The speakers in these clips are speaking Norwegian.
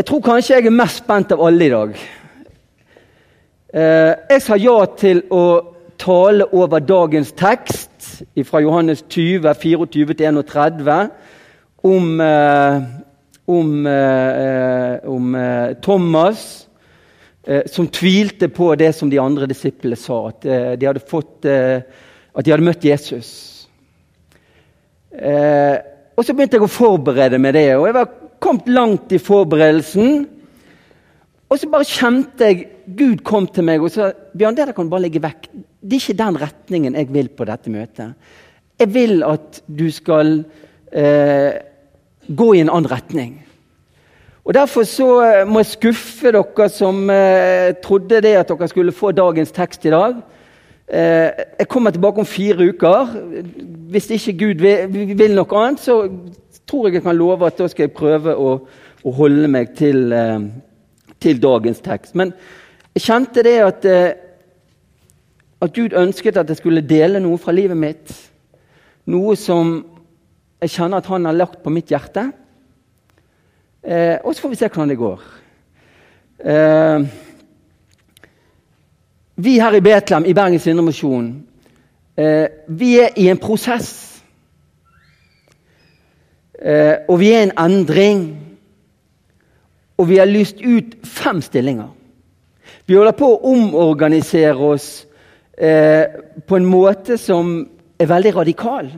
Jeg tror kanskje jeg er mest spent av alle i dag. Eh, jeg sa ja til å tale over dagens tekst fra Johannes 20, 24-31 om, eh, om, eh, om Thomas som tvilte på det som de andre disiplene sa, at de hadde, fått, at de hadde møtt Jesus. og Så begynte jeg å forberede meg det. og Jeg var kommet langt i forberedelsen. Og så bare kjente jeg Gud kom til meg og sa Bjørn, det der kan du bare legge vekk. Det er ikke den retningen jeg vil på dette møtet. Jeg vil at du skal eh, gå i en annen retning. Og Derfor så eh, må jeg skuffe dere som eh, trodde det at dere skulle få dagens tekst i dag. Eh, jeg kommer tilbake om fire uker. Hvis ikke Gud vil, vil noe annet, så tror jeg jeg kan love at da skal jeg prøve å, å holde meg til, eh, til, dagens tekst. Men jeg kjente det at, eh, at Gud ønsket at jeg skulle dele noe fra livet mitt. Noe som jeg kjenner at han har lagt på mitt hjerte. Eh, og så får vi se hvordan det går. Eh, vi her i Betlehem, i Bergens Indremisjon, eh, vi er i en prosess. Eh, og vi er en endring. Og vi har lyst ut fem stillinger. Vi holder på å omorganisere oss eh, på en måte som er veldig radikal.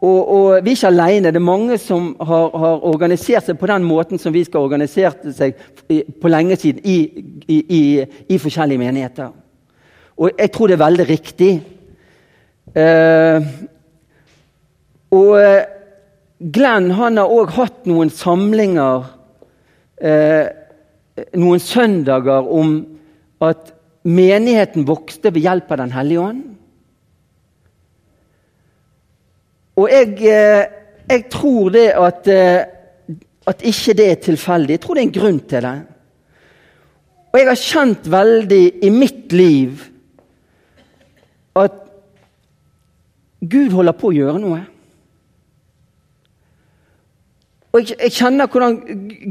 Og, og, vi er ikke alene. Det er mange som har, har, organisert seg på den måten som vi skal organisere seg på lenge siden i, i, i, i forskjellige menigheter. Og jeg tror det er veldig riktig. Eh, og eh, Glenn han har òg hatt noen samlinger, eh, noen søndager, om at menigheten vokste ved hjelp av Den hellige ånd. Og jeg, eh, jeg tror det at, eh, at ikke det er tilfeldig. Jeg tror det er en grunn til det. Og jeg har kjent veldig i mitt liv at Gud holder på å gjøre noe. Og jeg, jeg, kjenner hvordan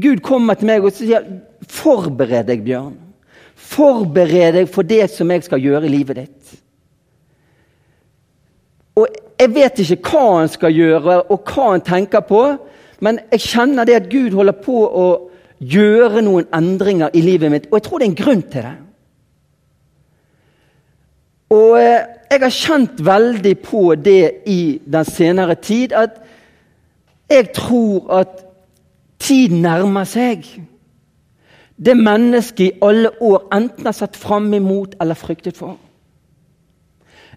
Gud kommer til meg og sier Forbered deg, Bjørn. Forbered deg for det som jeg skal gjøre i livet ditt. Og Jeg vet ikke hva han skal gjøre, og hva han tenker på, men jeg kjenner det at Gud holder på å gjøre noen endringer i livet mitt, og jeg tror det er en grunn til det. Og eh, jeg har kjent veldig på det i den senere tid, at jeg tror at tid nærmer seg. Det mennesket i alle år enten har sett fram imot eller fryktet for.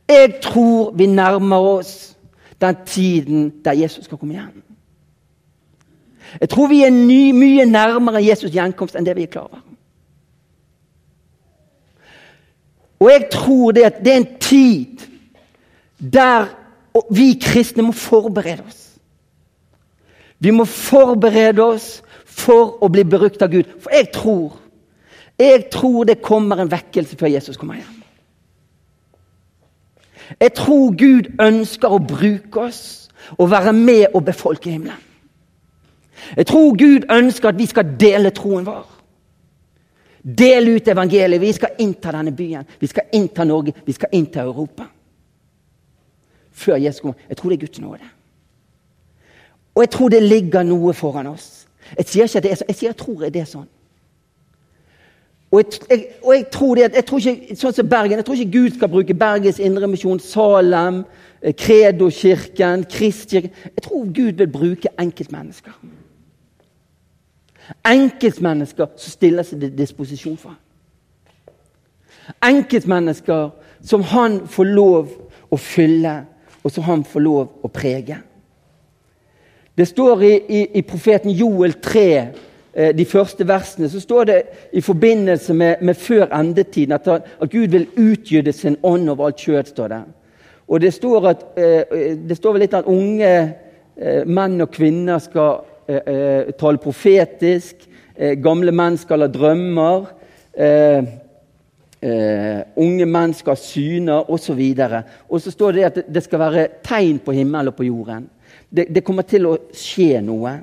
Jeg tror vi nærmer oss den tiden der Jesus skal komme igjen. Jeg tror vi er ny, mye nærmere Jesus' gjenkomst enn det vi er klar over. Og jeg tror det at det er en tid der vi kristne må forberede oss. Vi må forberede oss for å bli brukt av Gud. For jeg tror jeg tror det kommer en vekkelse før Jesus kommer hjem. Jeg tror Gud ønsker å bruke oss og være med og befolke himmelen. Jeg tror Gud ønsker at vi skal dele troen vår. Dele ut evangeliet. Vi skal innta denne byen, vi skal innta Norge, vi skal innta Europa. Før Jesus kommer. Jeg tror det er Guds nåde. Og jeg tror det ligger noe foran oss. Jeg sier ikke at det er sånn, jeg sier jeg tror det er sånn. Og jeg, jeg, og jeg tror det, jeg tror ikke, sånn som Bergen, jeg tror ikke Gud skal bruke Bergens Indremisjon, Salem, Kredokirken, Kristkirken Jeg tror Gud vil bruke enkeltmennesker. Enkeltmennesker som stiller seg til disposisjon for ham. Enkeltmennesker som han får lov å fylle, og som han får lov å prege. Det står i, i, i profeten Joel 3, eh, de første versene, så står det i forbindelse med, med før endetiden at, at, Gud vil utgyde sin ånd over alt kjøtt. står det. Og det står, at, eh, det står vel litt at unge eh, menn og kvinner skal eh, eh, tale profetisk. Eh, gamle menn skal ha drømmer. unge menn skal ha syner osv. Og, og så står det at det skal være tegn på himmelen og på jorden det, det kommer til å skje noe.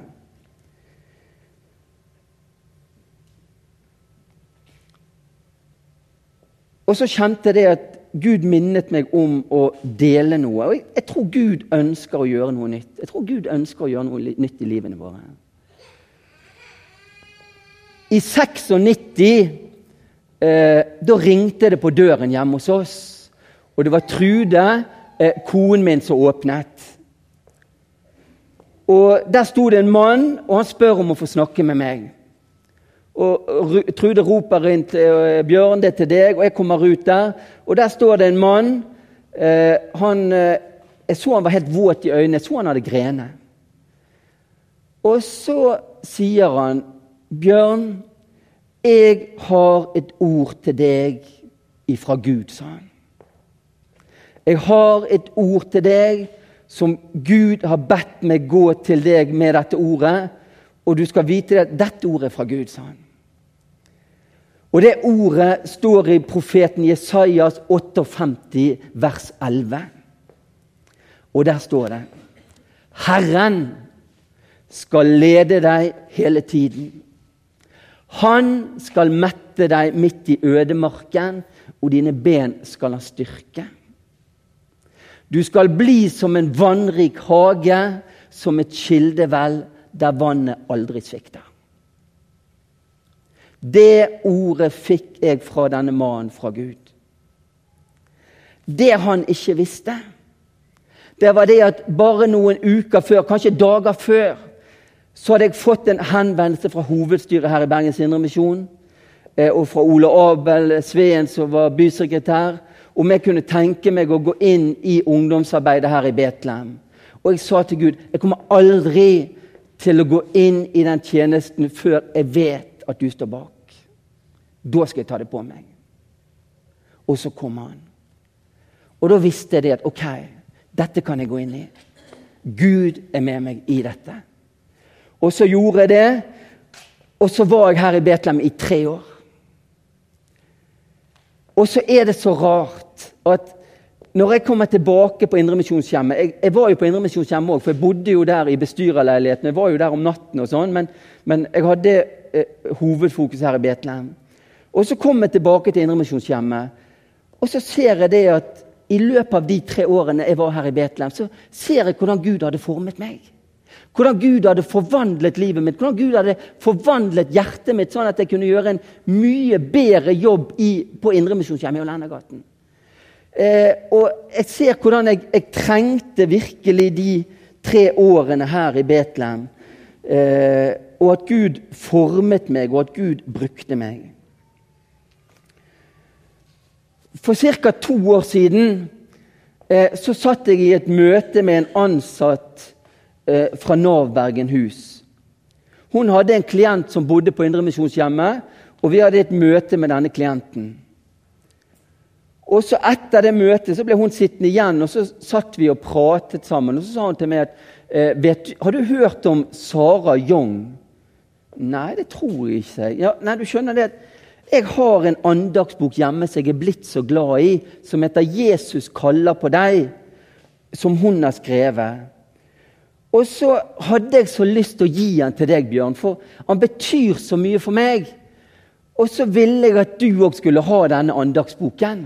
Og så kjente jeg at Gud minnet meg om å dele noe. Og jeg, tror Gud ønsker å gjøre noe nytt. Jeg tror Gud ønsker å gjøre noe nytt i livene våre. I 96 eh, da ringte det på døren hjemme hos oss. Og det var Trude, eh, konen min, som åpnet. Og Der sto det en mann, og han spør om å få snakke med meg. Og Trude roper til eh, Bjørn, det er til deg, og jeg kommer ut der. Og der står det en mann. Eh, han, eh, jeg så han var helt våt i øynene. Jeg så han hadde grener. Og så sier han, 'Bjørn, jeg har et ord til deg ifra Gud', sa han. 'Jeg har et ord til deg som Gud har bedt meg gå til deg med dette ordet.' Og du skal vite at dette ordet er fra Gud, sa han. Og det ordet står i profeten Jesajas 58, vers 11. Og der står det Herren skal lede deg hele tiden. Han skal mette deg midt i ødemarken, og dine ben skal ha styrke. Du skal bli som en vannrik hage, som et kildevel der vannet aldri svikter. Det ordet fikk jeg fra denne mannen fra Gud. Det han ikke visste, det var det at bare noen uker før, kanskje dager før, så hadde jeg fått en henvendelse fra hovedstyret her i Bergens Indremisjon eh, og fra Ole Abel Sveen, som var bysekretær, om jeg kunne tenke meg å gå inn i ungdomsarbeidet her i Betlehem. Og jeg sa til Gud jeg kommer aldri til å gå inn i den tjenesten før jeg vet at du står bak. Da skal jeg ta det på meg. Og så kom han. Og da visste jeg det at ok, dette kan jeg gå inn i. Gud er med meg i dette. Og så gjorde jeg det. Og så var jeg her i Betlehem i tre år. Og så er det så rart at når jeg kommer tilbake på Indremisjonshjemmet jeg, jeg var jo på Indremisjonshjemmet òg, for jeg bodde jo der i bestyrerleiligheten. Jeg var jo der om natten og sånn, men, men jeg hadde eh, hovedfokus her i Betlehem. Og Så kom jeg tilbake til Indremisjonshjemmet, og så ser jeg det at i løpet av de tre årene jeg var her i Betlehem, så ser jeg hvordan Gud hadde formet meg. Hvordan Gud hadde forvandlet livet mitt, hvordan Gud hadde forvandlet hjertet mitt, sånn at jeg kunne gjøre en mye bedre jobb i, på Indremisjonshjemmet i Olendergaten. Eh, og jeg ser hvordan jeg, jeg, trengte virkelig de tre årene her i Betlehem. Eh, og at Gud formet meg, og at Gud brukte meg. For ca. to år siden eh, så satt jeg i et møte med en ansatt eh, fra Nav Bergenhus. Hun hadde en klient som bodde på Indremisjonshjemmet, og vi hadde et møte med denne klienten. Og så Etter det møtet så ble hun sittende igjen, og så satt vi og pratet sammen. Og Så sa hun til meg at eh, vet, 'Har du hørt om Sara Young?' Nei, det tror jeg ikke. Ja, nei, du skjønner det Jeg har en andagsbok hjemme som jeg er blitt så glad i, som heter 'Jesus kaller på deg', som hun har skrevet. Og så hadde jeg så lyst til å gi den til deg, Bjørn, for han betyr så mye for meg. Og så ville jeg at du òg skulle ha denne andagsboken.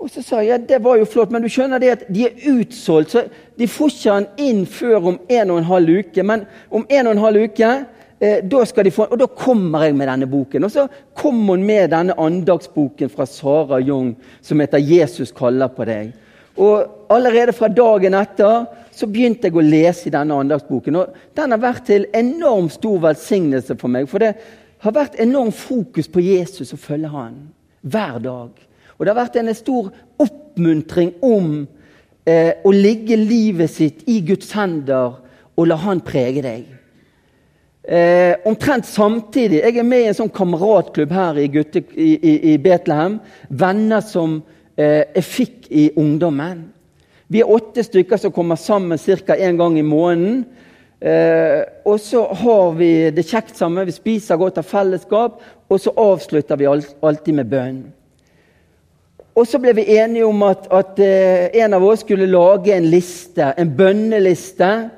Og så sa jeg ja, det var jo flott, men du skjønner det at de er utsolgt. så De får ikke den inn før om en og en halv uke. Men om en og en halv uke eh, da skal de få, og da kommer jeg med denne boken. Og så kom hun med denne andagsboken fra Sara Jung som heter 'Jesus kaller på deg'. Og Allerede fra dagen etter så begynte jeg å lese i denne andagsboken. og Den har vært til enormt stor velsignelse for meg. For det har vært enormt fokus på Jesus og følge han hver dag. Og det har vært en stor oppmuntring om eh, å ligge livet sitt i Guds hender og la Han prege deg. Eh, omtrent samtidig Jeg er med i en sånn kameratklubb her i, gutte, i, i, i Betlehem. Venner som eh, jeg fikk i ungdommen. Vi er åtte stykker som kommer sammen ca. én gang i måneden. Eh, og så har vi det kjekt sammen. Vi spiser godt av fellesskap, og så avslutter vi alltid med bønn. Og så ble vi enige om at, at eh, en av oss skulle lage en liste, en bønneliste,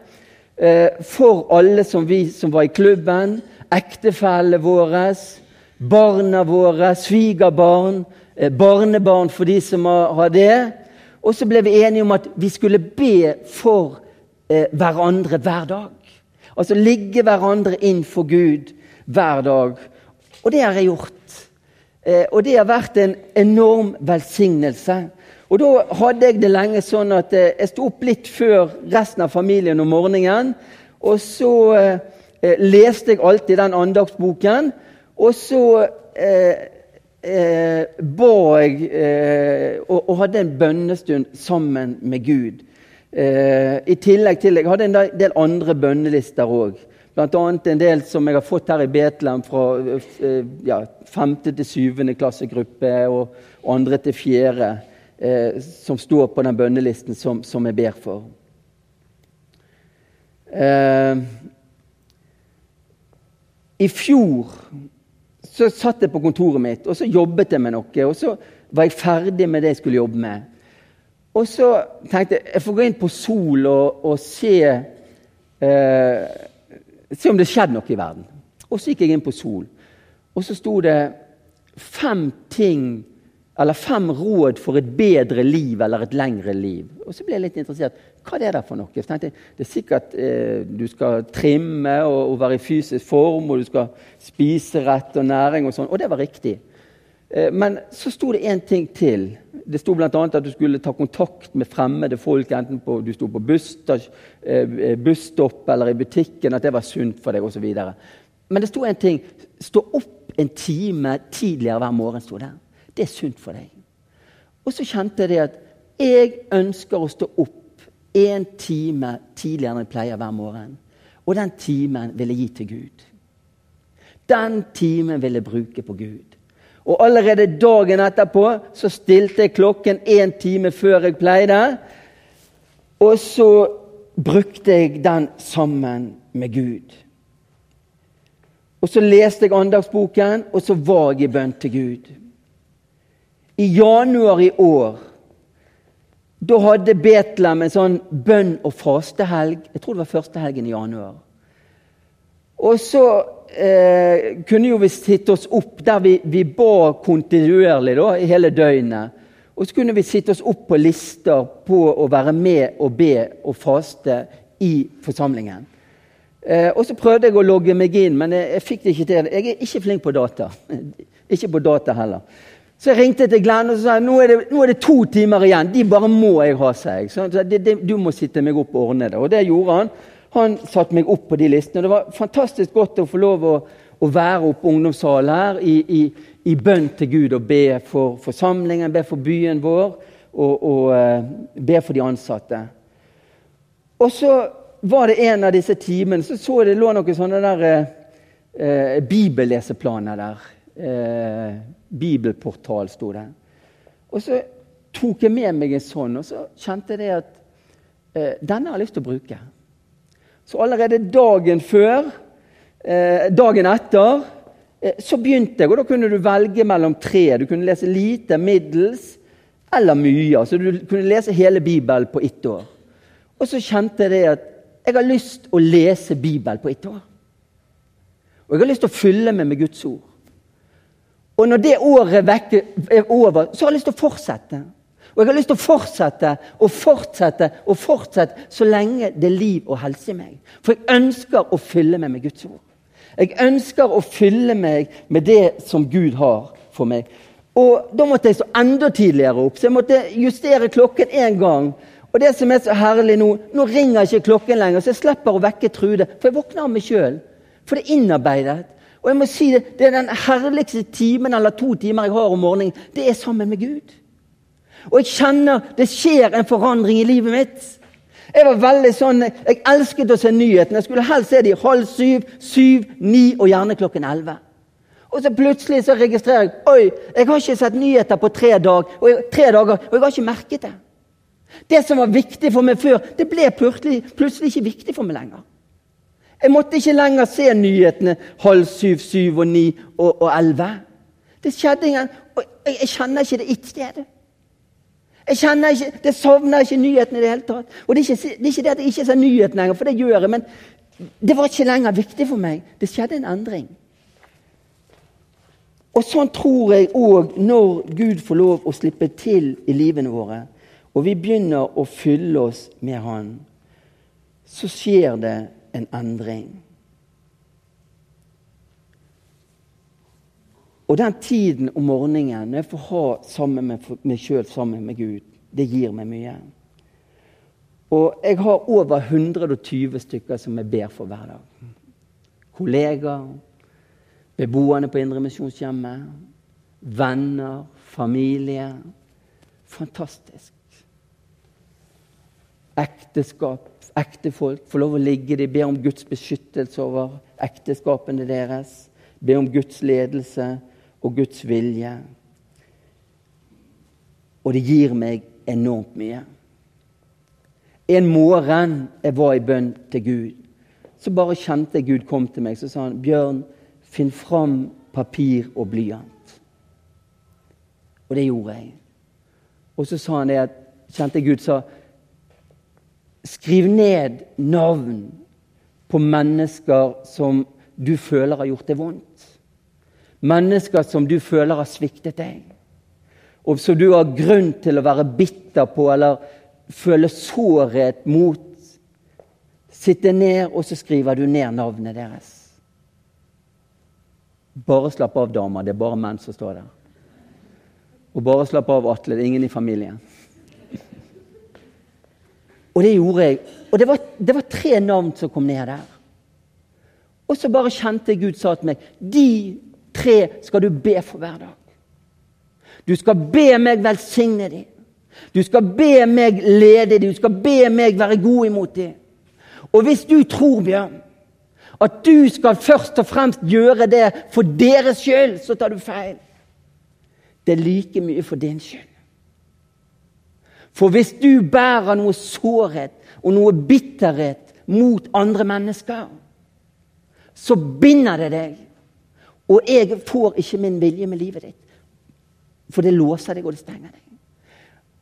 eh, for alle som vi som var i klubben. Ektefellene våre, barna våre, svigerbarn, eh, barnebarn for de som har det. Og så ble vi enige om at vi skulle be for eh, hverandre hver dag. Altså ligge hverandre inn for Gud hver dag. Og det har jeg gjort. Eh, og det har vært en enorm velsignelse. Og Da hadde jeg det lenge sånn at eh, jeg sto opp litt før resten av familien om morgenen. Og så eh, eh leste jeg alltid den andagsboken. Og så eh, eh, ba jeg og, og, hadde en bønnestund sammen med Gud. I tillegg til Jeg hadde en del andre bønnelister òg. Bl.a. en del som jeg har fått her i Betlehem fra ja, 5. til 7. klassegruppe og andre til 4 eh, som står på den bønnelisten som, som jeg ber for. Eh, I fjor så satt jeg på kontoret mitt og så jobbet jeg med noe. og Så var jeg ferdig med det jeg skulle jobbe med. Og så tenkte jeg jeg får gå inn på Sol og, og se, eh, se om det skjedde noe i verden. Og så gikk jeg inn på Sol, og så sto det fem ting eller fem råd for et bedre liv eller et lengre liv. Og så ble jeg litt interessert. Hva er det for noe? Jeg tenkte, det er sikkert eh, Du skal trimme og, og, være i fysisk form, og du skal spise rett og næring og sånn. Og det var riktig. Eh, men så sto det én ting til. Det sto bl.a. at du skulle ta kontakt med fremmede folk, enten på, du sto på eh, busstopp eller i butikken, at det var sunt for deg osv. Men det sto en ting. Stå opp en time tidligere hver morgen. sto det. Det er sunt for deg. Og så kjente jeg det at jeg ønsker å stå opp en time tidligere enn jeg pleier hver morgen. Og den timen vil jeg gi til Gud. Den timen vil jeg bruke på Gud. Og allerede dagen etterpå så stilte jeg klokken en time før jeg pleide. Og så brukte jeg den sammen med Gud. Og så leste jeg andagsboken, og så var jeg i bønn til Gud. I januar i år da hadde Betlehem en sånn bønn- og fastehelg. Jeg tror det var første helgen i januar. Og så eh, kunne jo vi sitte oss opp der vi, vi ba kontinuerlig da, i hele døgnet. Og så kunne vi sitte oss opp på lister på å være med og be og faste i forsamlingen. Eh, og så prøvde jeg å logge meg inn, men jeg, jeg fikk det ikke til. Jeg er ikke flink på data. ikke på data heller. Så jeg ringte til Glenn og sa nå er, det, nå er det to timer igjen. De bare må jeg ha seg. Så det, det, du må sitte meg opp og ordne det. Og det gjorde han. Han satte meg opp på de listene. Det var fantastisk godt å få lov å, å være oppe på ungdomssalen her i, i, i, bønn til Gud og be for forsamlingen, be for byen vår og, og uh, be for de ansatte. Og så var det en av disse timene så så det lå noen sånne der uh, bibelleseplaner der. Uh, bibelportal, sto det. Og så tok jeg med meg en sånn, og så kjente jeg at eh, denne har jeg lyst til å bruke. Så allerede dagen før, eh, dagen etter, eh, så begynte jeg. Og da kunne du velge mellom tre. Du kunne lese lite, middels eller mye. Altså du kunne lese hele Bibelen på ett år. Og så kjente jeg at jeg har lyst å lese Bibelen på ett år. Og jeg har lyst til å fylle meg med Guds ord. Og når det året er over, så har jeg lyst til å fortsette. Og jeg har lyst til å fortsette og fortsette og fortsette så lenge det er liv og helse i meg. For jeg ønsker å fylle meg med Guds ord. Jeg ønsker å fylle meg med det som Gud har for meg. Og Da måtte jeg stå enda tidligere opp, så jeg måtte justere klokken én gang. Og det som er så herlig Nå nå ringer ikke klokken lenger, så jeg slipper å vekke Trude. For jeg våkner av meg sjøl. For det er innarbeidet. Og jeg må si Det det er den herligste timen eller to timer jeg har om morgenen. Det er sammen med Gud. Og jeg kjenner det skjer en forandring i livet mitt. Jeg var veldig sånn, jeg elsket å se nyhetene. Jeg skulle helst se de halv syv, syv, ni og gjerne klokken elleve. Og så plutselig så registrerer jeg oi, jeg har ikke sett nyheter på tre, dag, og jeg, tre dager, og jeg har ikke merket det. Det som var viktig for meg før, det ble plutselig, plutselig ikke viktig for meg lenger. Jeg måtte ikke lenger se nyhetene halv syv, syv og ni og, og elleve. Det skjedde ingen. Og jeg, jeg kjenner ikke det sted. Jeg kjenner ikke, Det savner ikke nyhetene i det hele tatt. Og det er, ikke, det er ikke det at jeg ikke ser nyhetene lenger, for det gjør jeg. Men det var ikke lenger viktig for meg. Det skjedde en endring. Og sånn tror jeg òg når Gud får lov å slippe til i livene våre, og vi begynner å fylle oss med Han, så skjer det en endring. Og den tiden om morgenen når jeg får ha sammen med meg sjøl sammen med Gud, det gir meg mye. Og jeg har over 120 stykker som jeg ber for hver dag. Kollegaer, beboerne på Indremisjonshjemmet, venner, familie. Fantastisk. Ekteskap, ektefolk. Får lov å ligge de ber om Guds beskyttelse over ekteskapene deres. Ber om Guds ledelse og Guds vilje. Og det gir meg enormt mye. En morgen jeg var i bønn til Gud, så bare kjente jeg Gud kom til meg. Så sa han, 'Bjørn, finn fram papir og blyant.' Og det gjorde jeg. Og så sa han det at, kjente Gud sa, 'Skriv ned navn på mennesker som du føler har gjort det vondt.' Mennesker som du føler har sviktet deg, og som du har grunn til å være bitter på eller føle sårhet mot. Sitte ned, og så skriver du ned navnet deres. Bare slapp av, damer. Det er bare menn som står der. Og bare slapp av, Atle. Det er ingen i familien. Og det gjorde jeg. Og det var, det var tre navn som kom ned der. Og så bare kjente Gud sa til meg de tre skal du be for hver dag. Du skal be meg velsigne dem. Du skal be meg lede dem. Du skal be meg være god imot dem. Og hvis du tror, Bjørn, at du skal først og fremst gjøre det for deres skyld, så tar du feil. Det er like mye for din skyld. For hvis du bærer noe sårhet og noe bitterhet mot andre mennesker, så binder det deg. Og jeg får ikke min vilje med livet ditt. For det låser deg, og det stenger deg.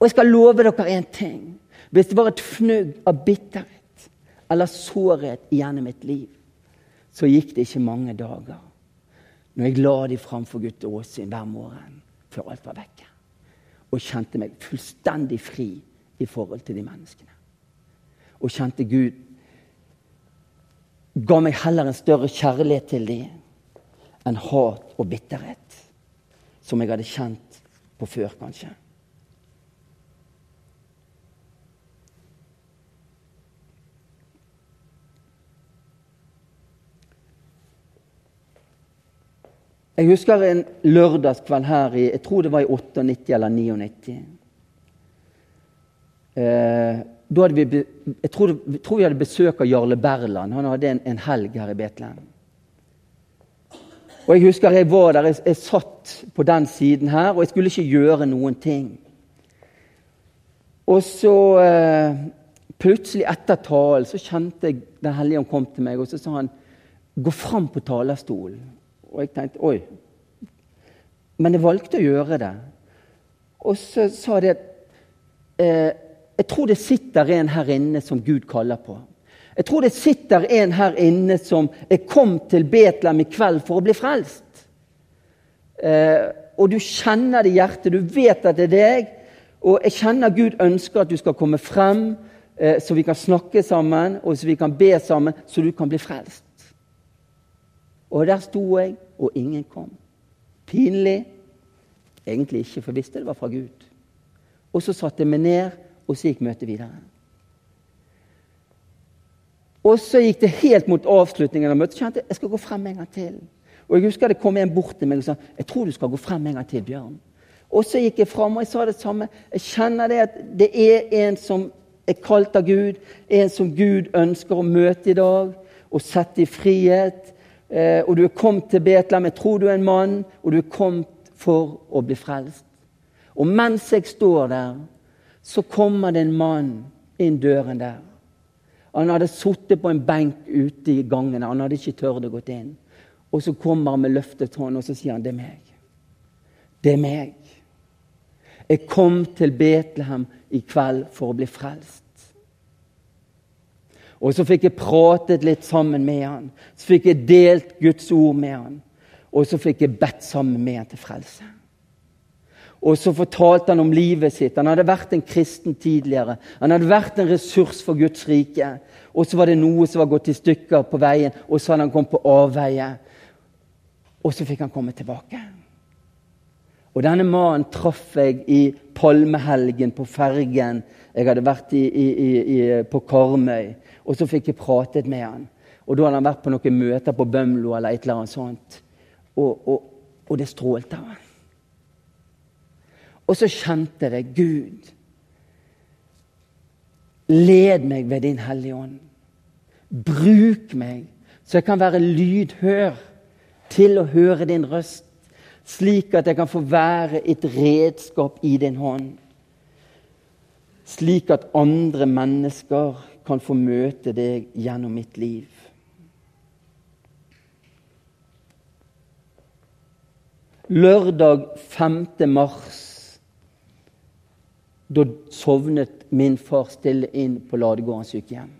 Og jeg skal love dere én ting. Hvis det var et fnugg av bitterhet eller sårhet gjennom mitt liv, så gikk det ikke mange dager når jeg la de framfor Guds åsyn hver morgen før alt var vekke. Og kjente meg fullstendig fri i forhold til de menneskene. Og kjente Gud ga meg heller en større kjærlighet til dem enn hat og bitterhet, som jeg hadde kjent på før, kanskje. Jeg husker en lørdagskveld her i jeg tror det var i 98 eller 99. Eh, da hadde vi, jeg tror, tror, vi hadde besøk av Jarle Berland. Han hadde en, en helg her i Betlehem. Og Jeg husker jeg var der, jeg, jeg, satt på den siden her, og jeg skulle ikke gjøre noen ting. Og så eh, plutselig etter talen så kjente jeg Den hellige ånd kom til meg, og så sa han 'gå fram på talerstolen'. Og jeg tenkte oi. Men jeg valgte å gjøre det. Og så sa de at eh, jeg tror det sitter en her inne som Gud kaller på. Jeg tror det sitter en her inne som er kommet til Betlehem i kveld for å bli frelst. Eh, og du kjenner det i hjertet, du vet at det er deg. Og jeg kjenner Gud ønsker at du skal komme frem, eh, så vi kan snakke sammen og så vi kan be sammen, så du kan bli frelst. Og der sto jeg, og ingen kom. Pinlig? Egentlig ikke, for jeg visste det var fra Gud. Og så satte jeg meg ned, og så gikk møtet videre. Og så gikk det helt mot avslutningen av møtet. Kjente jeg jeg skal gå frem en gang til. Og jeg husker det kom en bort til meg og sa jeg tror du skal gå frem en gang til, Bjørn. Og så gikk jeg fram og jeg sa det samme. Jeg kjenner det at det er en som er kalt av Gud, en som Gud ønsker å møte i dag og sette i frihet og du er kommet til Betlehem. Jeg tror du er en mann, og du er kommet for å bli frelst. Og mens jeg står der, så kommer det en mann inn døren der. Han hadde sittet på en benk ute i gangene. Han hadde ikke tørt å gå inn. Og så kommer han med løftet hånd, og så sier han, 'Det er meg'. Det er meg. Jeg kom til Betlehem i kveld for å bli frelst. Og så fikk jeg pratet litt sammen med han. Så fikk jeg delt Guds ord med han. Og så fikk jeg bedt sammen med han til frelse. Og så fortalte han om livet sitt. Han hadde vært en kristen tidligere. Han hadde vært en ressurs for Guds rike. Og så var det noe som var gått i stykker på veien, og så hadde han kommet på avveie. Og så fikk han komme tilbake. Og denne mannen traff jeg i palmehelgen på fergen. Jeg hadde vært i, i, i, på Karmøy, og så fikk jeg pratet med han. Og Da hadde han vært på noen møter på Bømlo eller et eller annet sånt. Og, og, og det strålte av han. Og så kjente jeg det. Gud, led meg ved din Hellige Ånd. Bruk meg, så jeg kan være lydhør til å høre din røst, slik at jeg kan få være et redskap i din hånd. Slik at andre mennesker kan få møte deg gjennom mitt liv. Lørdag 5. mars da sovnet min far stille inn på Ladegården sykehjem.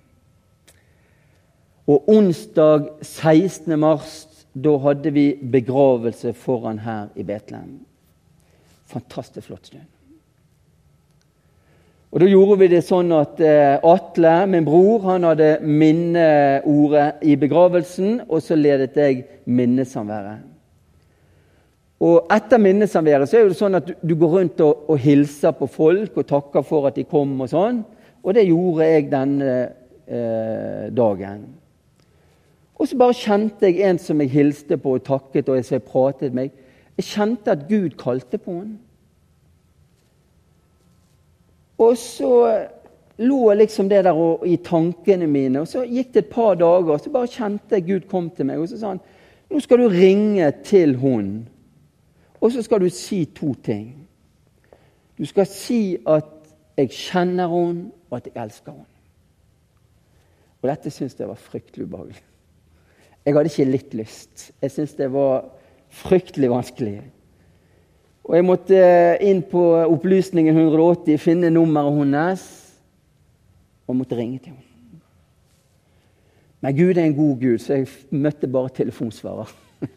Og onsdag 16. mars da hadde vi begravelse foran her i Betlehem. Fantastisk flott stund. Og Da gjorde vi det sånn at eh, Atle, min bror, han hadde minneordet i begravelsen, og så ledet jeg minnesamværet. Og etter minnesamværet så er det sånn at du, går rundt og, og, hilser på folk og takker for at de kom. Og sånn. Og det gjorde jeg denne eh, dagen. Og så bare kjente jeg en som jeg hilste på og takket, og jeg pratet med. Jeg kjente at Gud kalte på henne. Og så lå liksom det der og, i tankene mine. Og så gikk det et par dager, og så bare kjente jeg Gud kom til meg. Og så sa han nå skal du ringe til hun og så skal du si to ting. Du skal si at 'jeg kjenner henne, og at jeg elsker henne'. Og dette syns jeg var fryktelig ubehagelig. Jeg hadde ikke litt lyst. Jeg syntes det var fryktelig vanskelig. Og jeg måtte inn på opplysningen 180, finne nummeret hennes og måtte ringe til henne. Men Gud er en god Gud, så jeg møtte bare telefonsvarer.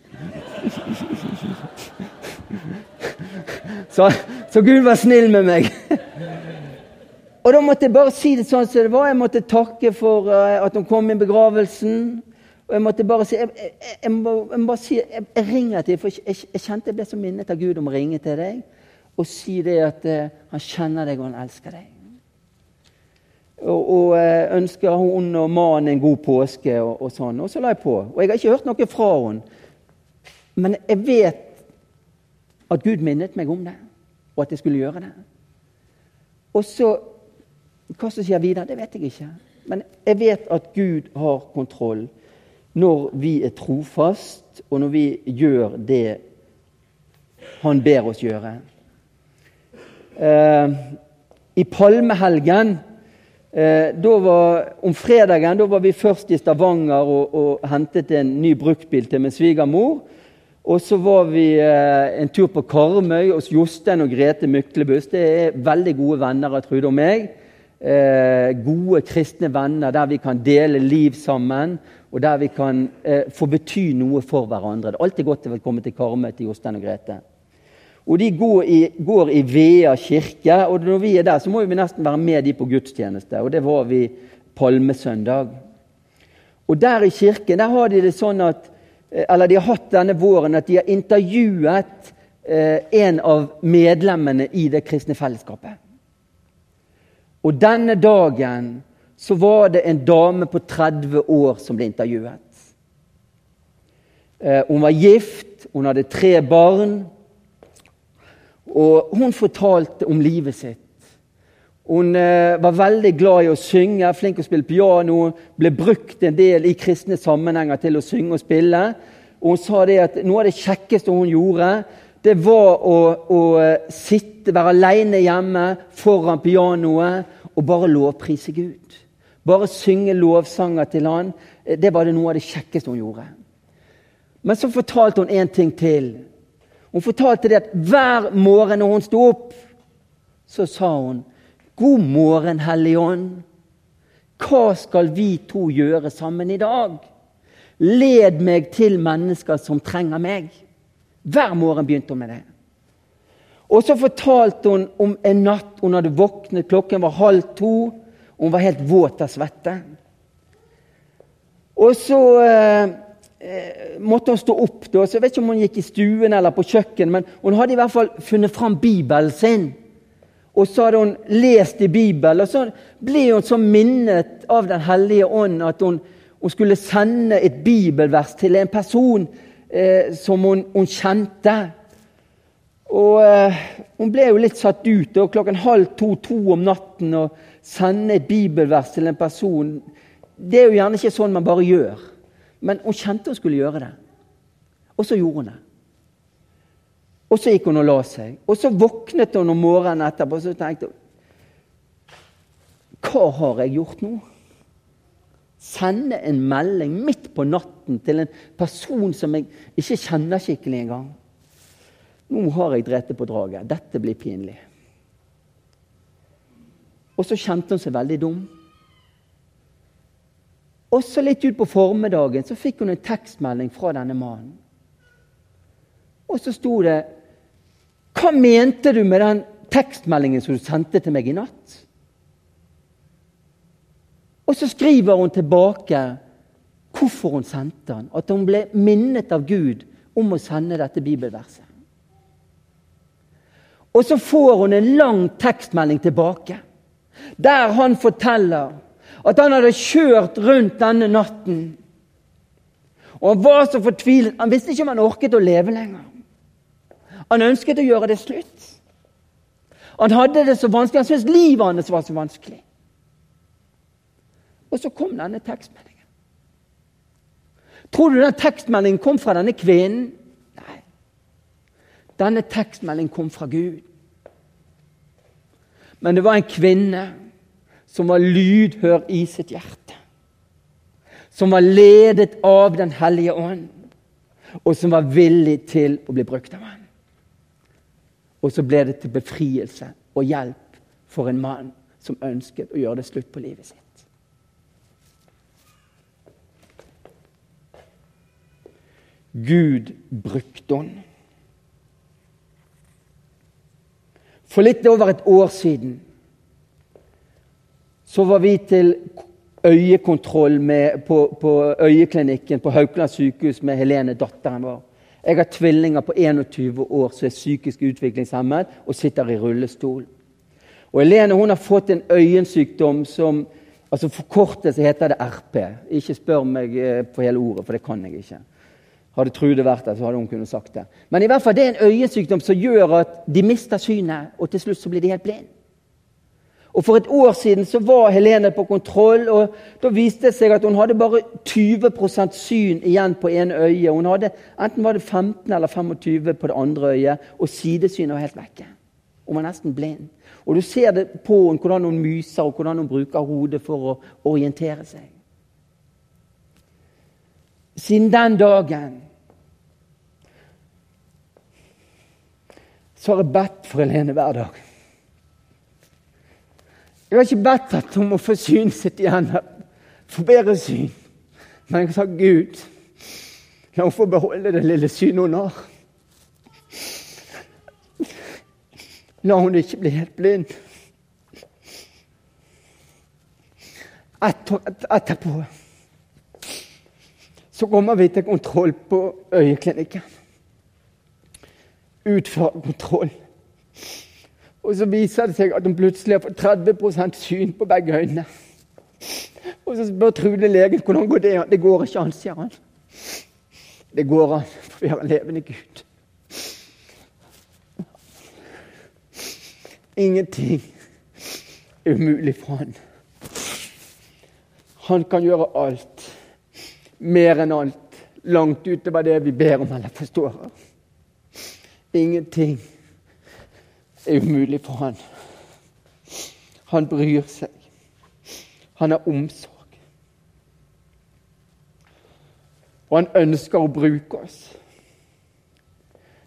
Så, så, Gud var snill med meg. Og da måtte jeg bare si det sånn som det var. Jeg måtte takke for uh, at hun kom i begravelsen. Og jeg måtte bare si Jeg, jeg, jeg, må, jeg må, bare si, jeg, ringer til for jeg, kjente jeg ble så minnet av Gud om å ringe til deg og si det at uh, han kjenner deg og han elsker deg. Og, og uh, ønsker hun og mannen en god påske og, og, sånn. Og så la jeg på. Og jeg har ikke hørt noe fra henne. Men jeg vet at Gud minnet meg om det, og at jeg skulle gjøre det. Og så Hva som skjer videre, det vet jeg ikke. Men jeg vet at Gud har kontroll når vi er trofast, og når vi gjør det Han ber oss gjøre. Eh, I palmehelgen eh, var, Om fredagen da var vi først i Stavanger og, og hentet en ny bruktbil til min svigermor. Og så var vi eh, en tur på Karmøy hos Jostein og Grete Myklebust. Det er veldig gode venner av Trude og meg. Eh, gode kristne venner der vi kan dele liv sammen, og der vi kan eh, få bety noe for hverandre. Det er alltid godt å komme til Karmøy til Jostein og Grete. Og De går i, går i Vea kirke, og når vi er der, så må vi nesten være med de på gudstjeneste. Og det var vi palmesøndag. Og der i kirken der har de det sånn at Eh, eller de har hatt denne våren at de har intervjuet eh, en av medlemmene i det kristne fellesskapet. Og denne dagen så var det en dame på 30 år som ble intervjuet. Eh, hun var gift, hun hadde tre barn. Og hun fortalte om livet sitt. Hun eh, var veldig glad i å synge, flink til å spille piano. Ble brukt en del i kristne sammenhenger til å synge og spille. Og Hun sa det at noe av det kjekkeste hun gjorde, det var å, å eh, sitte, være alene hjemme foran pianoet og bare lovprise Gud. Bare synge lovsanger til han. Det var det noe av det kjekkeste hun gjorde. Men så fortalte hun en ting til. Hun fortalte det at hver morgen når hun sto opp, så sa hun God morgen, Hellige Ånd. Hva skal vi to gjøre sammen i dag? Led meg til mennesker som trenger meg. Hver morgen begynte hun med det. Og så fortalte hun om en natt hun hadde våknet, klokken var halv to. Og hun var helt våt av svette. Og så eh, eh, måtte hun stå opp. Da. Så jeg vet ikke om hun gikk i stuen eller på kjøkkenet, men hun hadde i hvert fall funnet fram Bibelen sin. Og så hadde hun lest i Bibelen, og så ble hun så minnet av Den hellige ånd at hun, hun skulle sende et bibelvers til en person eh, som hun, hun kjente. Og eh, Hun ble jo litt satt ut og klokken halv to-to om natten å sende et bibelvers til en person. Det er jo gjerne ikke sånn man bare gjør. Men hun kjente hun skulle gjøre det. Og så gjorde hun det. Og så gikk hun og la seg. Og så våknet hun om morgenen etterpå og så tenkte hun Hva har jeg gjort nå? Sende en melding midt på natten til en person som jeg ikke kjenner skikkelig engang. Nå har jeg drept på draget. Dette blir pinlig. Og så kjente hun seg veldig dum. Også litt utpå formiddagen så fikk hun en tekstmelding fra denne mannen. Og så sto det Hva mente du med den tekstmeldingen som du sendte til meg i natt? Og så skriver hun tilbake hvorfor hun sendte den. At hun ble minnet av Gud om å sende dette bibelverset. Og så får hun en lang tekstmelding tilbake, der han forteller at han hadde kjørt rundt denne natten. Og Han var så fortvilet. Han visste ikke om han orket å leve lenger. Han ønsket å gjøre det slutt. Han hadde det så vanskelig. Han syntes livet hans var så vanskelig. Og så kom denne tekstmeldingen. Tror du den tekstmeldingen kom fra denne kvinnen? Denne tekstmeldingen kom fra Gud. Men det var en kvinne som var lydhør i sitt hjerte. Som var ledet av Den hellige ånd, og som var villig til å bli brukt av ham. Og så ble det til befrielse og hjelp for en mann som ønsket å gjøre det slutt på livet sitt. Gud brukte henne. For litt over et år siden så var vi til øyekontroll med, på, på, øyeklinikken på Haukeland sykehus med Helene, datteren vår. Jeg har tvillinger på 21 år som er psykisk utviklingshemmet og sitter i rullestol. Og Helene hun har fått en øyensykdom som altså Forkortet heter det RP. Ikke spør meg eh, på hele ordet, for det kan jeg ikke. Hadde Trude vært der, så hadde hun kunnet sagt det. Men i hvert fall det er en øyensykdom som gjør at de mister synet, og til slutt så blir de helt blinde. Og For et år siden så var Helene på kontroll, og da viste det seg at hun hadde bare 20% syn igjen på ene øyet. Hun hadde, enten var det 15 eller 25 på det andre øyet, og sidesynet var helt vekke. Hun var nesten blind. Og Du ser det på henne hvordan hun myser og hvordan hun bruker hodet for å orientere seg. Siden den dagen så har jeg bedt for Helene hver dag. Jeg har ikke bedt at hun må få synet sitt igjen, få bedre syn. Men jeg sagt Gud, la hun få beholde det lille synet hun har. La hun ikke bli helt blind. etterpå så kommer vi til kontroll på øyeklinikken. Utfører kontroll. Og så viser det seg at hun plutselig har fått 30% syn på begge øynene. Og så spør Trude legen hvordan går det. Det går ikke an, sier han. Det går an, for vi har en levende Gud. Ingenting er umulig for han. Han kan gjøre alt. Mer enn alt. Langt utover det vi ber om eller forstår. Ingenting er umulig for han. Han bryr seg. Han har omsorg. Og han ønsker å bruke oss.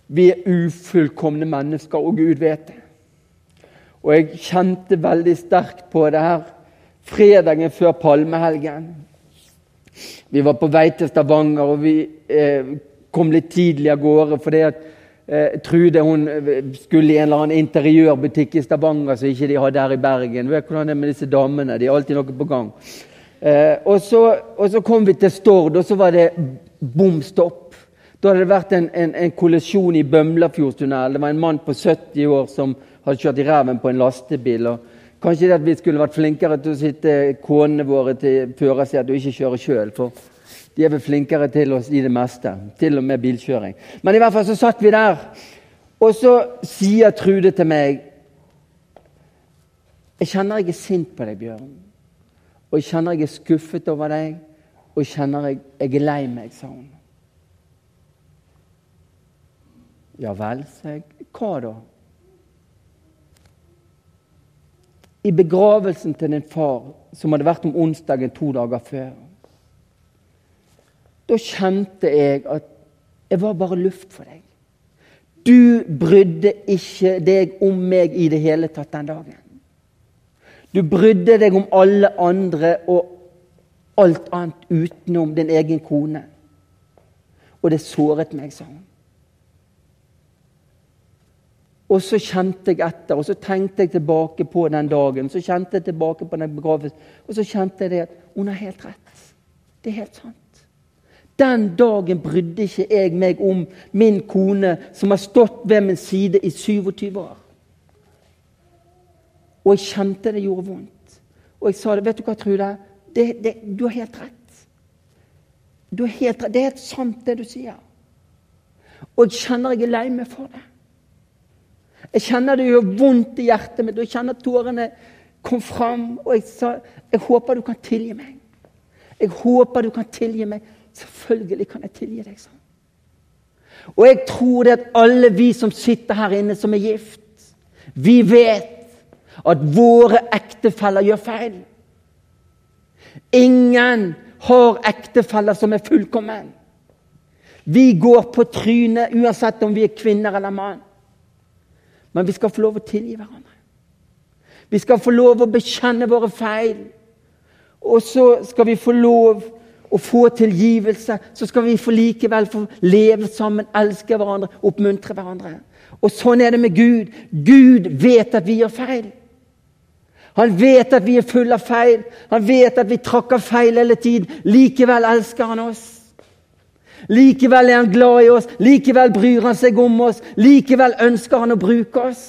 Vi er ufullkomne mennesker, og Gud vet det. Og jeg kjente veldig sterkt på det her fredagen før palmehelgen. Vi var på vei til Stavanger, og vi eh, kom litt tidlig av gårde fordi at eh, Trude hun eh, skulle i en eller annen interiørbutikk i Stavanger som ikke de hadde her i Bergen. Vet hvordan det er med disse damene, De har alltid noe på gang. Eh, og, så, og, så, kom vi til Stord, og så var det bom stopp. Da hadde det vært en, en, en kollisjon i Bømlafjordstunnelen. Det var en mann på 70 år som hadde kjørt i ræven på en lastebil. og Kanskje det at vi skulle vært flinkere til å sitte konene våre til førersetet og ikke kjøre sjøl. For de er vel flinkere til oss i det meste, til og med bilkjøring. Men i hvert fall så satt vi der, og så sier Trude til meg Jeg kjenner jeg er sint på deg, Bjørn. Og jeg kjenner jeg er skuffet over deg, og jeg kjenner jeg, jeg er lei meg, sa hun. Ja vel, sa jeg. Hva da? I begravelsen til din far, som hadde vært om onsdagen to dager før. Da kjente jeg at jeg var bare luft for deg. Du brydde ikke deg om meg i det hele tatt den dagen. Du brydde deg om alle andre og alt annet utenom din egen kone. Og det såret meg, sa hun. Og så kjente jeg etter, og så tenkte jeg tilbake på den dagen. Så kjente jeg tilbake på den begravelsen, og så kjente jeg det at hun har helt rett. Det er helt sant. Den dagen brydde ikke jeg meg om min kone, som har stått ved min side i 27 år. Og jeg kjente det gjorde vondt. Og jeg sa det. Vet du hva, Trude? Det, det, du har helt rett. Du har helt rett. Det er helt sant, det du sier. Og jeg kjenner jeg er lei meg for det. Jeg kjenner det gjør vondt i hjertet mitt, og jeg kjenner at tårene kom fram. Og jeg sa jeg håper du kan tilgi meg. Jeg håper du kan tilgi meg. Selvfølgelig kan jeg tilgi deg. sånn. Og jeg tror det at alle vi som sitter her inne, som er gift, vi vet at våre ektefeller gjør feil. Ingen har ektefeller som er fullkommen. Vi går på trynet uansett om vi er kvinner eller mann. Men vi skal få lov å tilgi hverandre. Vi skal få lov å bekjenne våre feil. Og så skal vi få lov å få tilgivelse. Så skal vi få likevel få leve sammen, elske hverandre, oppmuntre hverandre. Og sånn er det med Gud. Gud vet at vi gjør feil. Han vet at vi er fulle av feil. Han vet at vi tråkker feil hele tiden. Likevel elsker han oss. Likevel er han glad i oss, likevel bryr han seg om oss, likevel ønsker han å bruke oss.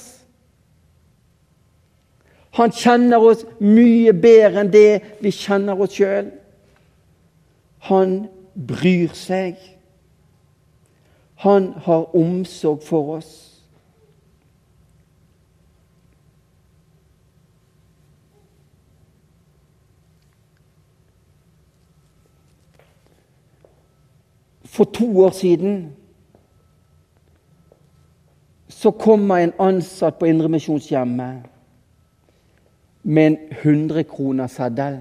Han kjenner oss mye bedre enn det vi kjenner oss sjøl. Han bryr seg. Han har omsorg for oss. For to år siden så kommer en ansatt på Indremisjonshjemmet med en 100-kronerseddel.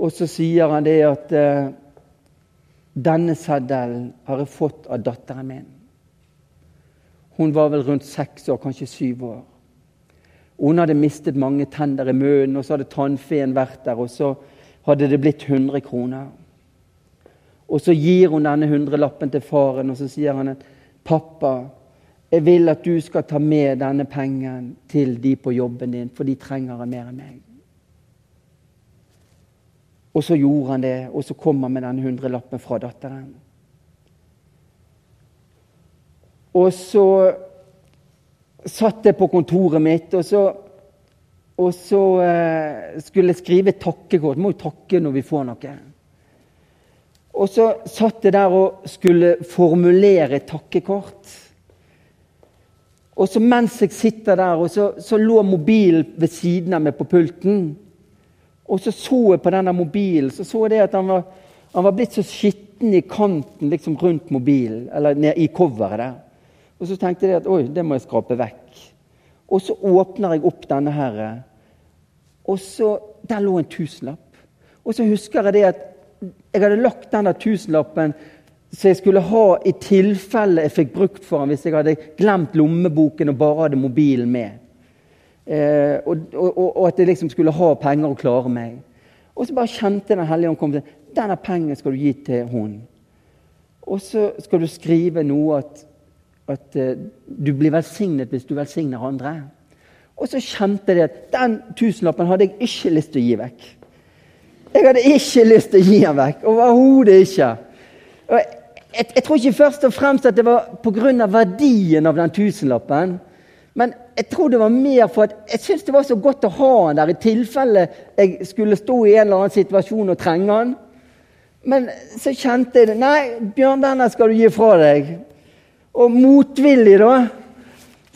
Og så sier han det at uh, denne seddelen har jeg fått av datteren min. Hun var vel rundt seks år, kanskje syv år. Hun hadde mistet mange tenner i munnen, og så hadde tannfeen vært der, og så hadde det blitt 100 kroner. Og så gir hun denne hundrelappen til faren, og så sier han at 'Pappa, jeg vil at du skal ta med denne pengen til de på jobben din, for de trenger det mer enn meg.' Og så gjorde han det, og så kom han med denne hundrelappen fra datteren. Og så satt jeg på kontoret mitt, og så, og så eh, skulle jeg skrive takkekort. Må jo takke når vi får noe. Og så satt jeg der og skulle formulere takkekort. Og så mens jeg sitter der, så, så, lå mobilen ved siden av meg på pulten. Og så så jeg på denne mobilen, så så jeg at han var, han var blitt så skitten i kanten liksom rundt mobilen, eller ned i coveret der. Og så tenkte jeg at oi, det må jeg skrape vekk. Og så åpner jeg opp denne her, og så Der lå en tusenlapp. Og så husker jeg det at jeg hadde lagt denne tusenlappen så jeg skulle ha i tilfelle jeg fikk brukt for den hvis jeg hadde glemt lommeboken og bare hadde mobilen med. Eh, og, og, og, at jeg liksom skulle ha penger og klare meg. Og så bare kjente Den hellige ånd komme til denne pengen skal du gi til hun. Og så skal du skrive noe at, at uh, du blir velsignet hvis du velsigner andre. Og så kjente jeg at den tusenlappen hadde jeg ikke lyst til å gi vekk. Jeg hadde ikke lyst til å gi den vekk. Overhodet ikke. Og jeg, jeg, tror ikke først og fremst at det var pga. verdien av den tusenlappen. Men jeg tror det var mer for at jeg syntes det var så godt å ha han der i tilfelle jeg skulle stå i en eller annen situasjon og trenge han. Men så kjente jeg det. Nei, Bjørn, denne skal du gi fra deg. Og motvillig, da,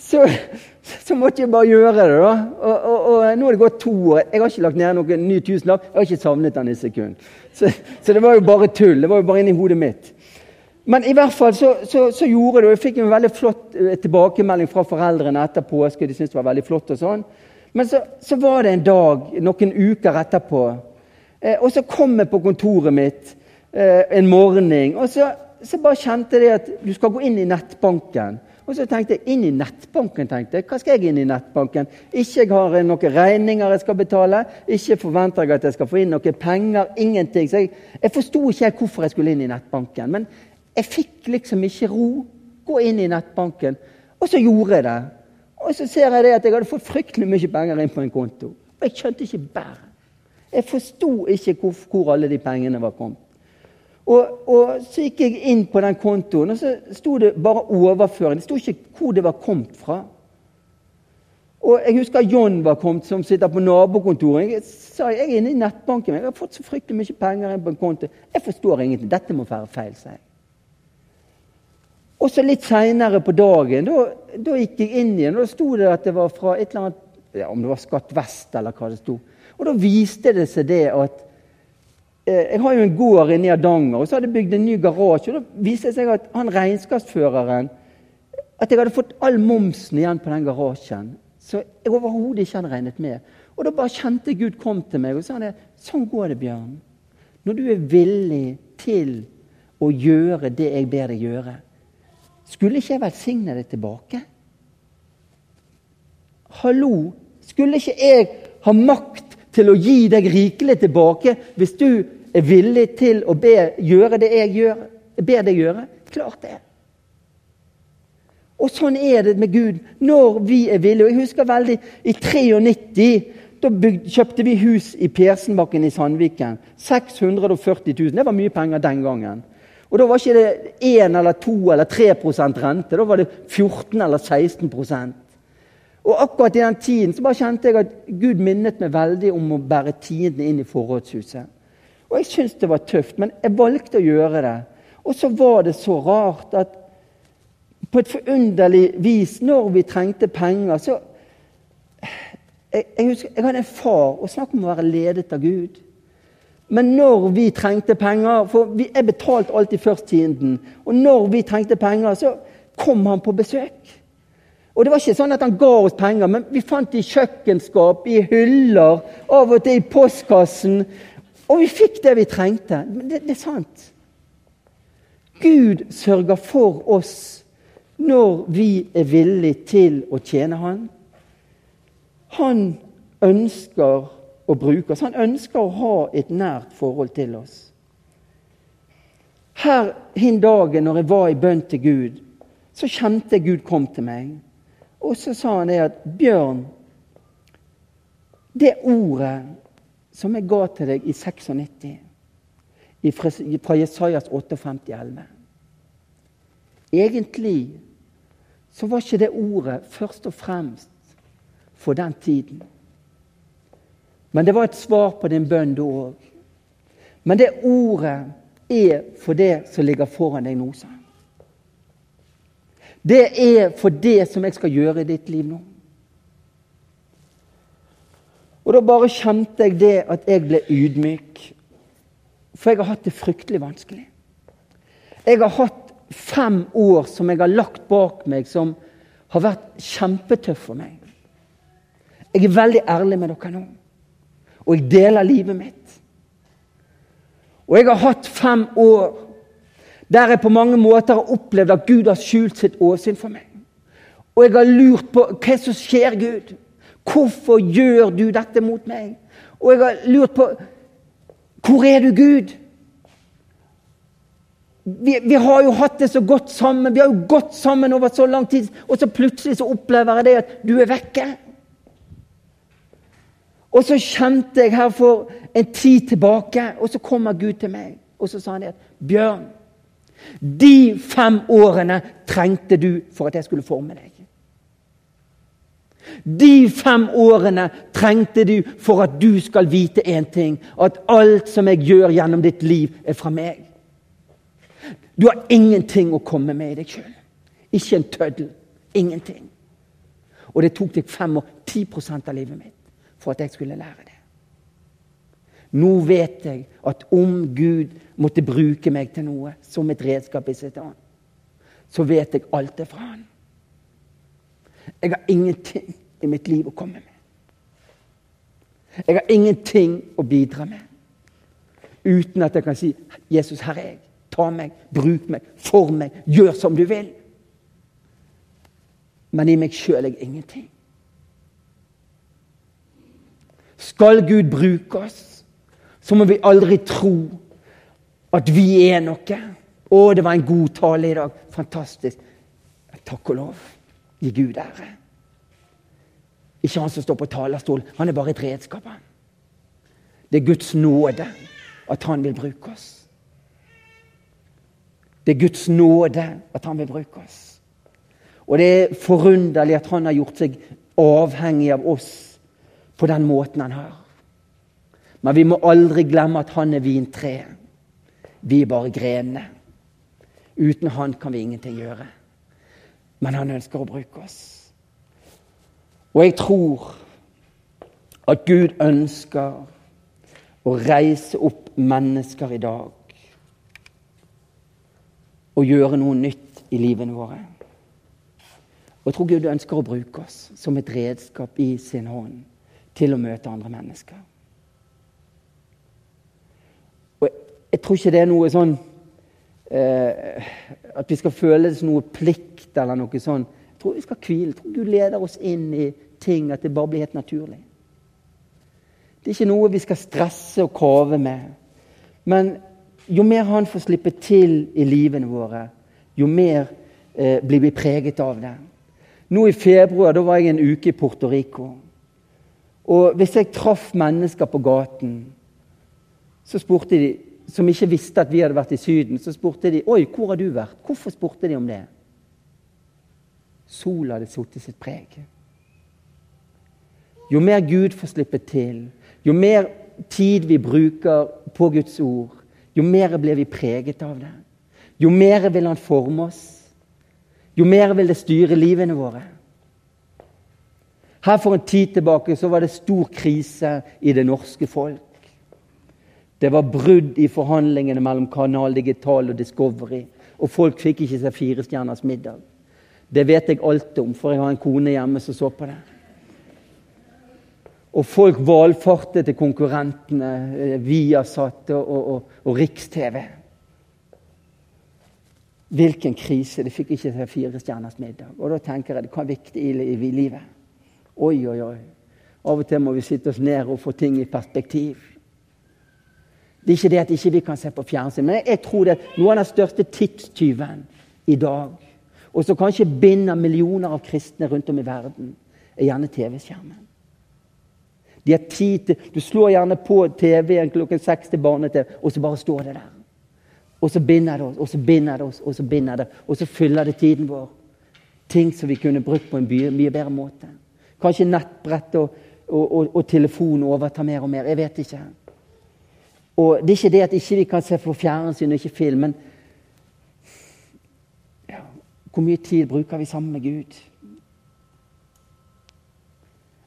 så, så måtte jeg bare gjøre det. da. Og, og, og, Nå er det gått to år. Jeg har ikke lagt ned noen ny tusenlapp. Jeg har ikke savnet den i sekund. Så, så, det var jo bare tull. Det var jo bare inni hodet mitt. Men i hvert fall så, så, så gjorde det, og jeg fikk en veldig flott eh, tilbakemelding fra foreldrene etter påske. De syntes det var veldig flott og sånn. Men så, så var det en dag, noen uker etterpå, Eh, og så kom jeg på kontoret mitt eh, en morgen, og så bare kjente jeg at du skal gå inn i nettbanken. Og så tenkte jeg inn i nettbanken. tenkte jeg, Hva skal jeg inn i nettbanken? Ikke jeg har noen regninger jeg skal betale. Ikke forventer jeg at jeg skal få inn noen penger. Ingenting. Så jeg, jeg forsto ikke hvorfor jeg skulle inn i nettbanken. Men jeg fikk liksom ikke ro. Gå inn i nettbanken. Og så gjorde jeg det. Og så ser jeg det at jeg hadde fått fryktelig mye penger inn på en konto. Og jeg skjønte ikke bæret. Jeg forsto ikke hvor, hvor, alle de pengene var kommet. Og, og, Så gikk jeg inn på den kontoen, og så sto det bare overføring. Det sto ikke hvor det var kommet fra. Og Jeg husker John var kommet, som sitter på nabokontoret. Jeg sa jeg er inne i nettbanken. Jeg har fått så fryktelig mye penger inn på en konto. Jeg forstår ingenting. Dette må være feil, sa jeg. Og så litt seinere på dagen, da, da, gikk jeg inn igjen, og da sto det at det var fra et eller annet ja, Om det var Skatt Vest, eller hva det sto. Og da viste det seg det at Jeg har jo en gård inne i Hardanger, og så hadde jeg bygd en ny garasje. og Da viste det seg at han regnskapsføreren At jeg hadde fått all momsen igjen på den garasjen. Så jeg overhodet ikke hadde regnet med. Og da bare kjente Gud kom til meg og sa han, sånn går det, Bjørn. Når du er villig til å gjøre det jeg ber deg gjøre, skulle ikke jeg velsigne deg tilbake? Hallo? Skulle ikke jeg ha makt til å gi deg rikelig tilbake hvis du er villig til å be, gjøre det jeg gjør, ber deg gjøre. Klart det. Og sånn er det med Gud når vi er villige. Og Jeg husker veldig i 93 da kjøpte vi hus i Persenbakken i Sandviken. 640 000. Det var mye penger den gangen. Og Da var ikke det 1 eller 2 eller 3% rente. Da var det 14 eller 16% og akkurat i den tiden så bare kjente jeg at Gud minnet meg veldig om å bære tiden inn i forrådshuset. Og jeg syntes det var tøft, men jeg valgte å gjøre det. Og så var det så rart at på et forunderlig vis, når vi trengte penger så jeg, jeg, husker, jeg hadde en far, og snakk om å være ledet av Gud. Men når vi trengte penger For vi, jeg betalte alltid først tienden. Og når vi trengte penger, så kom han på besøk. Og det var ikke sånn at han ga oss penger, men vi fant det i kjøkkenskap, i hyller, av og til i postkassen. Og vi fikk det vi trengte. Det, det er sant. Gud sørger for oss når vi er villige til å tjene Han. Han ønsker å bruke oss. Han ønsker å ha et nært forhold til oss. Her hin dagen når jeg var i bønn til Gud, så kjente jeg Gud kom til meg. Og så sa han det at Bjørn, det ordet som jeg ga til deg i 96, fra Jesajas 58, 11 Egentlig så var ikke det ordet først og fremst for den tiden. Men det var et svar på din bønn da òg. Men det ordet er for det som ligger foran deg nå. sa det er for det som jeg skal gjøre i ditt liv nå. Og da bare kjente jeg det at jeg ble ydmyk. For jeg har hatt det fryktelig vanskelig. Jeg har hatt fem år som jeg har lagt bak meg, som har vært kjempetøff for meg. Jeg er veldig ærlig med dere nå, og jeg deler livet mitt. Og jeg har hatt fem år der jeg på mange måter har opplevd at Gud har skjult sitt åsyn for meg. Og jeg har lurt på hva som skjer, Gud. Hvorfor gjør du dette mot meg? Og jeg har lurt på Hvor er du, Gud? Vi, vi, har jo hatt det så godt sammen, vi har jo gått sammen over så lang tid, og så plutselig så opplever jeg det at du er vekke. Og så kjente jeg her for en tid tilbake, og så kommer Gud til meg. Og så sa han det at Bjørn, de fem årene trengte du for at jeg skulle forme deg. De fem årene trengte du for at du skal vite én ting. At alt som jeg gjør gjennom ditt liv, er fra meg. Du har ingenting å komme med i deg sjøl. Ikke en tøddel. Ingenting. Og det tok deg fem år, 10% av livet mitt, for at jeg skulle lære det. Nå vet jeg at om Gud måtte bruke meg til noe som et redskap i sitt hånd, så vet jeg alt er fra Han. Jeg har ingenting i mitt liv å komme med. Jeg har ingenting å bidra med uten at jeg kan si 'Jesus, her er jeg. Ta meg, bruk meg, form meg, gjør som du vil.' Men i meg sjøl er jeg ingenting. Skal Gud bruke oss, så må vi aldri tro at vi er noe. Å, det var en god tale i dag. Fantastisk. Takk og lov. Gi Gud ære. Ikke han som står på talerstolen. Han er bare et redskap. Det er Guds nåde at han vil bruke oss. Det er Guds nåde at han vil bruke oss. Og det er forunderlig at han har gjort seg avhengig av oss på den måten han har. Men vi må aldri glemme at han er vintreet. Vi er bare grenene. Uten han kan vi ingenting gjøre. Men han ønsker å bruke oss. Og jeg tror at Gud ønsker å reise opp mennesker i dag og gjøre noe nytt i livene våre. Og jeg tror Gud ønsker å bruke oss som et redskap i sin hånd til å møte andre mennesker. Og jeg tror ikke det er noe sånn eh, At vi skal føle det som noe plikt eller noe sånt. Jeg tror vi skal hvile. Jeg tror Gud leder oss inn i ting at det bare blir helt naturlig. Det er ikke noe vi skal stresse og kave med. Men jo mer han får slippe til i livene våre, jo mer eh, blir vi preget av det. Nå i februar da var jeg en uke i Puerto Rico. Og hvis jeg traff mennesker på gaten så spurte de, som ikke visste at vi hadde vært i Syden, så spurte de «Oi, hvor har du vært. Hvorfor spurte de om det? Sola hadde satt sitt preg. Jo mer Gud får slippe til, jo mer tid vi bruker på Guds ord, jo mer blir vi preget av det. Jo mer vil Han forme oss. Jo mer vil det styre livene våre. Her For en tid tilbake så var det stor krise i det norske folk. Det var brudd i forhandlingene mellom Kanal Digital og Discovery. Og folk fikk ikke seg firestjerners middag. Det vet jeg alt om, for jeg har en kone hjemme som så på det. Og folk valfartet til konkurrentene via Viasat og, og, og, Riks-TV. Hvilken krise! De fikk ikke seg fire stjerners middag. Og da tenker jeg hva er viktig i livet? Oi, oi, oi. Av og til må vi sitte oss ned og få ting i perspektiv. Det er ikke det at ikke vi kan se på fjernsyn, men jeg tror det er noe av den største tidstyven i dag, og som kanskje binder millioner av kristne rundt om i verden, er gjerne TV-skjermen. De har tid til Du slår gjerne på TV-en klokken seks til barne-TV, og så bare står det der. Og så binder det oss, og så binder det oss, og så binder det, og så fyller det tiden vår. Ting som vi kunne brukt på en mye bedre måte. Kanskje nettbrett og, og, og, og telefon overtar mer og mer. Jeg vet ikke. Og Det er ikke det at ikke vi kan se på fjernsyn og ikke film, men ja, hvor mye tid bruker vi sammen med Gud?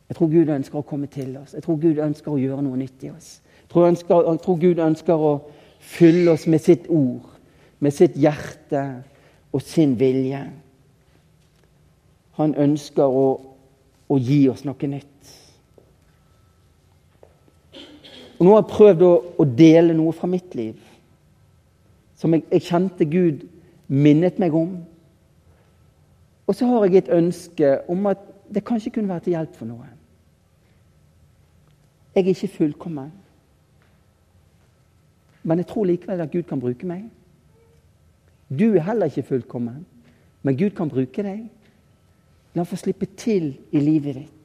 Jeg tror Gud ønsker å komme til oss. Jeg tror Gud ønsker å gjøre noe nytt i oss. Jeg tror, ønsker, jeg tror Gud ønsker å fylle oss med sitt ord, med sitt hjerte og sin vilje. Han ønsker å, å gi oss noe nytt. Og Nå har jeg prøvd å, å dele noe fra mitt liv som jeg, jeg kjente Gud minnet meg om. Og så har jeg et ønske om at det kanskje kunne være til hjelp for noen. Jeg er ikke fullkommen. Men jeg tror likevel at Gud kan bruke meg. Du er heller ikke fullkommen, men Gud kan bruke deg. La ham få slippe til i livet ditt.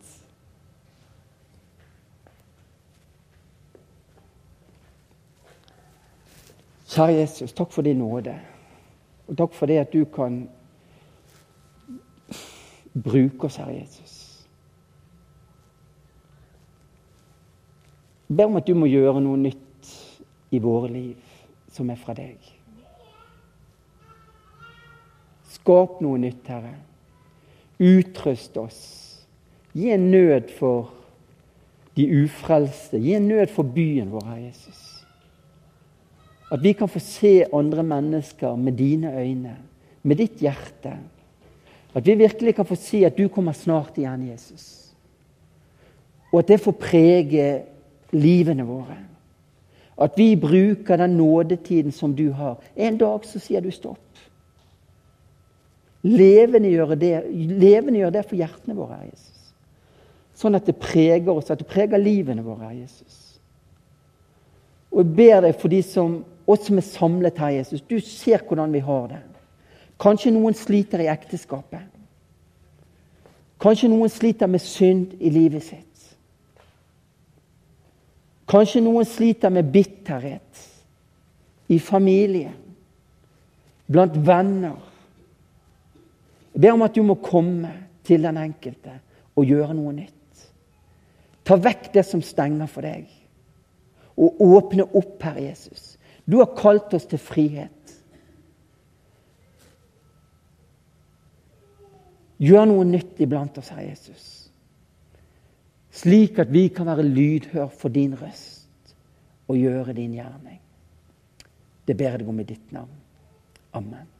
Kjære Jesus, takk for din nåde. Og takk for det at du kan bruke oss, Herre Jesus. Jeg ber om at du må gjøre noe nytt i våre liv som er fra deg. Skap noe nytt, Herre. Utrøst oss. Gi en nød for de ufrelste. Gi en nød for byen vår, Herre Jesus. At vi kan få se andre mennesker med dine øyne, med ditt hjerte. At vi virkelig kan få si at du kommer snart igjen, Jesus. Og at det får prege livene våre. At vi bruker den nådetiden som du har. En dag så sier du stopp. Levendegjør det, det for hjertene våre, Herre Jesus. Sånn at det preger oss, at det preger livene våre, Herre Jesus. Og jeg ber deg for de som, oss som er samlet, her, Jesus. Du ser hvordan vi har det. Kanskje noen sliter i ekteskapet. Kanskje noen sliter med synd i livet sitt. Kanskje noen sliter med bitterhet i familie, blant venner. Jeg ber om at du må komme til den enkelte og gjøre noe nytt. Ta vekk det som stenger for deg, og åpne opp, Herre Jesus. Du har kalt oss til frihet. Gjør noe nytt iblant oss, Herre Jesus. Slik at vi kan være lydhør for din røst og gjøre din gjerning. Det ber jeg deg om i ditt navn. Amen.